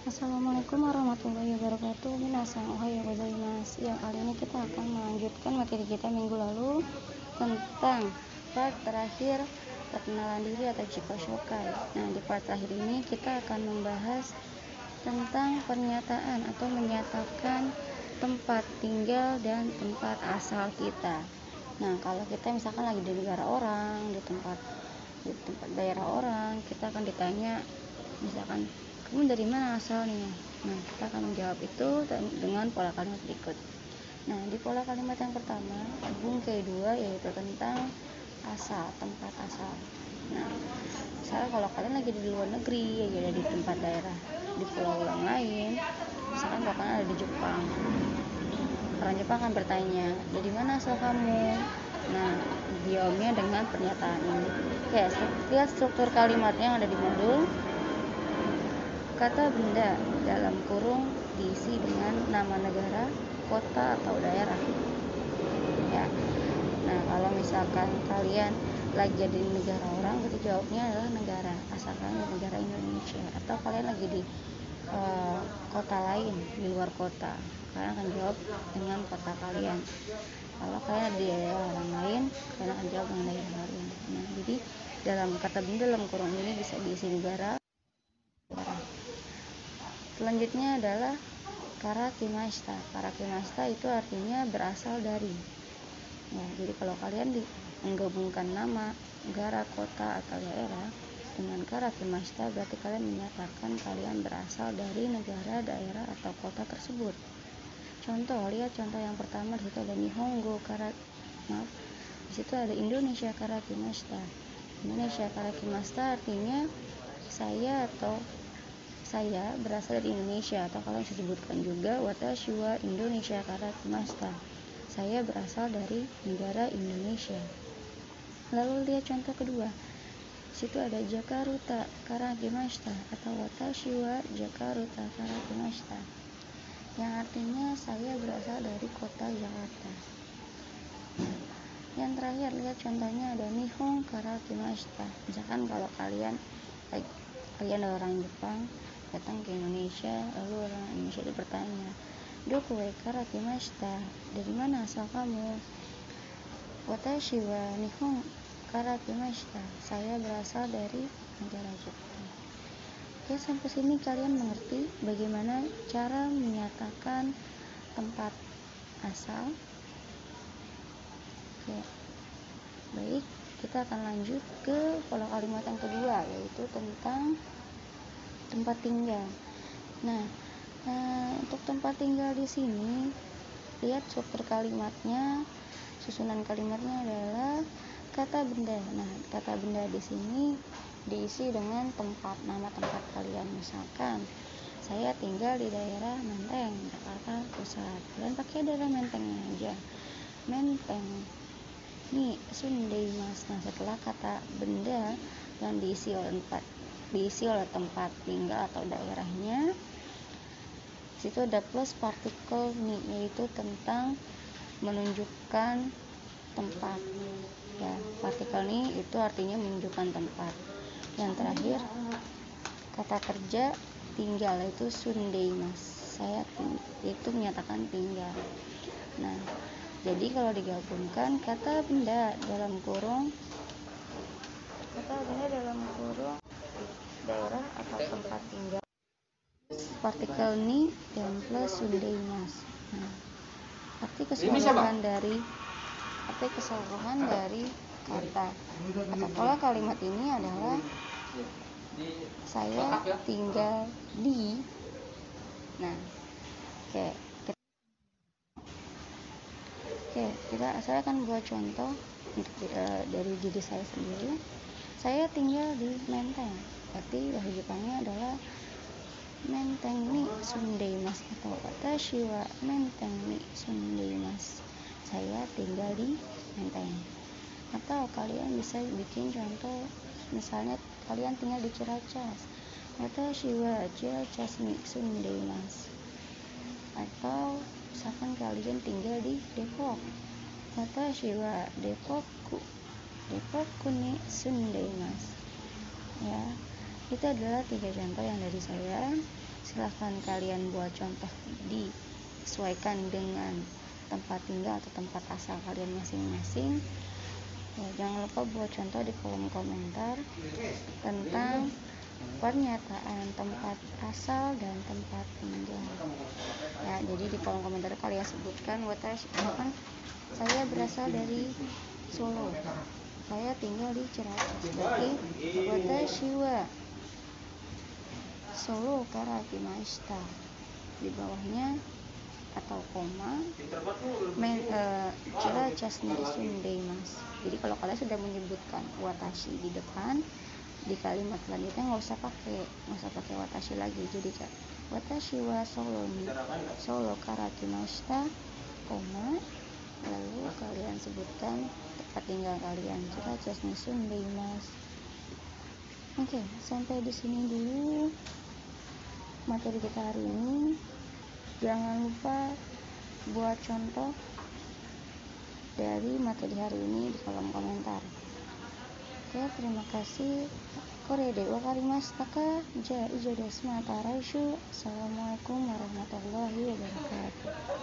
Assalamualaikum warahmatullahi wabarakatuh. Minasang ohayou gozaimasu Ya kali ini kita akan melanjutkan materi kita minggu lalu Tentang part terakhir perkenalan diri atau Jiko Shokai. Nah di part terakhir ini kita akan membahas Tentang pernyataan atau menyatakan tempat tinggal dan tempat asal kita. Nah kalau kita misalkan lagi di negara orang Di tempat di tempat daerah orang kita akan ditanya misalkan kamu dari mana asalnya? Nah kita akan menjawab itu dengan pola kalimat berikut. Nah di pola kalimat yang pertama bungkai dua yaitu tentang asal tempat asal. Nah misalnya kalau kalian lagi di luar negeri ya ada di tempat daerah di pulau yang lain misalkan kalian ada di Jepang. Orang Jepang akan bertanya dari mana asal kamu? Nah jawabnya dengan pernyataan ini. Oke lihat struktur kalimat yang ada di modul Kata benda dalam kurung diisi dengan nama negara, kota atau daerah. Ya. Nah, kalau misalkan kalian lagi jadi negara orang, berarti jawabnya adalah negara, asalkan negara Indonesia. Atau kalian lagi di uh, kota lain, di luar kota, kalian akan jawab dengan kota kalian. Kalau kalian ada di daerah orang lain, kalian akan jawab dengan daerah lain. Nah, jadi dalam kata benda dalam kurung ini bisa diisi negara, Selanjutnya adalah karakimasta. Karakimasta itu artinya berasal dari. Ya, jadi kalau kalian di, menggabungkan nama negara, kota atau daerah dengan karakimasta berarti kalian menyatakan kalian berasal dari negara, daerah atau kota tersebut. Contoh, lihat contoh yang pertama di situ ada Nihongo karak maaf, di situ ada Indonesia karakimasta. Indonesia karakimasta artinya saya atau saya berasal dari Indonesia atau kalau bisa sebutkan juga Watashiwa Indonesia Karakimasta. Saya berasal dari negara Indonesia. Lalu lihat contoh kedua. Situ ada Jakarta Karakimasta atau Watashiwa Jakarta Karakimasta. Yang artinya saya berasal dari kota Jakarta. Yang terakhir lihat contohnya ada Nihon Karakimasta. Misalkan kalau kalian kalian orang Jepang datang ke Indonesia lalu orang Indonesia itu bertanya Doku kara kimashita dari mana asal kamu? Watashi wa Nihon kara kimashita saya berasal dari negara Jepang. Oke sampai sini kalian mengerti bagaimana cara menyatakan tempat asal? Oke baik. Kita akan lanjut ke pola kalimat yang kedua yaitu tentang tempat tinggal. Nah, eh, untuk tempat tinggal di sini, lihat struktur kalimatnya, susunan kalimatnya adalah kata benda. Nah, kata benda di sini diisi dengan tempat nama tempat kalian. Misalkan saya tinggal di daerah Menteng, Jakarta Pusat. Kalian pakai daerah Mentengnya aja. Menteng. Nih, Sundai Mas. Nah, setelah kata benda yang diisi oleh empat diisi oleh tempat tinggal atau daerahnya. Situ ada plus partikel nih yaitu tentang menunjukkan tempat. Ya partikel ini itu artinya menunjukkan tempat. Yang terakhir kata kerja tinggal itu sundei mas saya itu menyatakan tinggal. Nah jadi kalau digabungkan kata benda dalam kurung kata benda dalam kurung daerah atau tempat tinggal partikel ni dan plus sundaimas nah, arti keseluruhan dari arti keseluruhan dari kata. Atau pola kalimat ini adalah saya tinggal di. Nah oke. Okay. oke kita saya akan buat contoh untuk uh, dari diri saya sendiri. Saya tinggal di Menteng. Berarti bahasa Jepangnya adalah menteng ni mas atau kata shiwa menteng ni mas. Saya tinggal di menteng. Atau kalian bisa bikin contoh misalnya kalian tinggal di Ciracas. Atau shiwa Ciracas ni mas. Atau misalkan kalian tinggal di Depok. Atau shiwa Depokku Depokku ni mas. ya itu adalah tiga contoh yang dari saya. Silahkan kalian buat contoh disesuaikan dengan tempat tinggal atau tempat asal kalian masing-masing. Ya, jangan lupa buat contoh di kolom komentar tentang pernyataan tempat asal dan tempat tinggal. Ya jadi di kolom komentar kalian sebutkan watashi kan saya berasal dari Solo. Saya tinggal di Ciracas. Berarti watashi wa Solo Karakimashita di bawahnya atau koma men, uh, Ciracas ni Sundeimas jadi kalau kalian sudah menyebutkan watashi di depan di kalimat selanjutnya nggak usah pakai nggak usah pakai watashi lagi. Jadi watashi wa solo ni. Solo karakimashita koma lalu kalian sebutkan tempat tinggal kalian. Ciracas ni Sundeimas oke okay, sampai di sini dulu materi kita hari ini. Jangan lupa buat contoh dari materi hari ini di kolom komentar. Oke terima kasih. Korea Dewa Karimas Taka Ja Ijo Desma Taraishu Assalamualaikum warahmatullahi wabarakatuh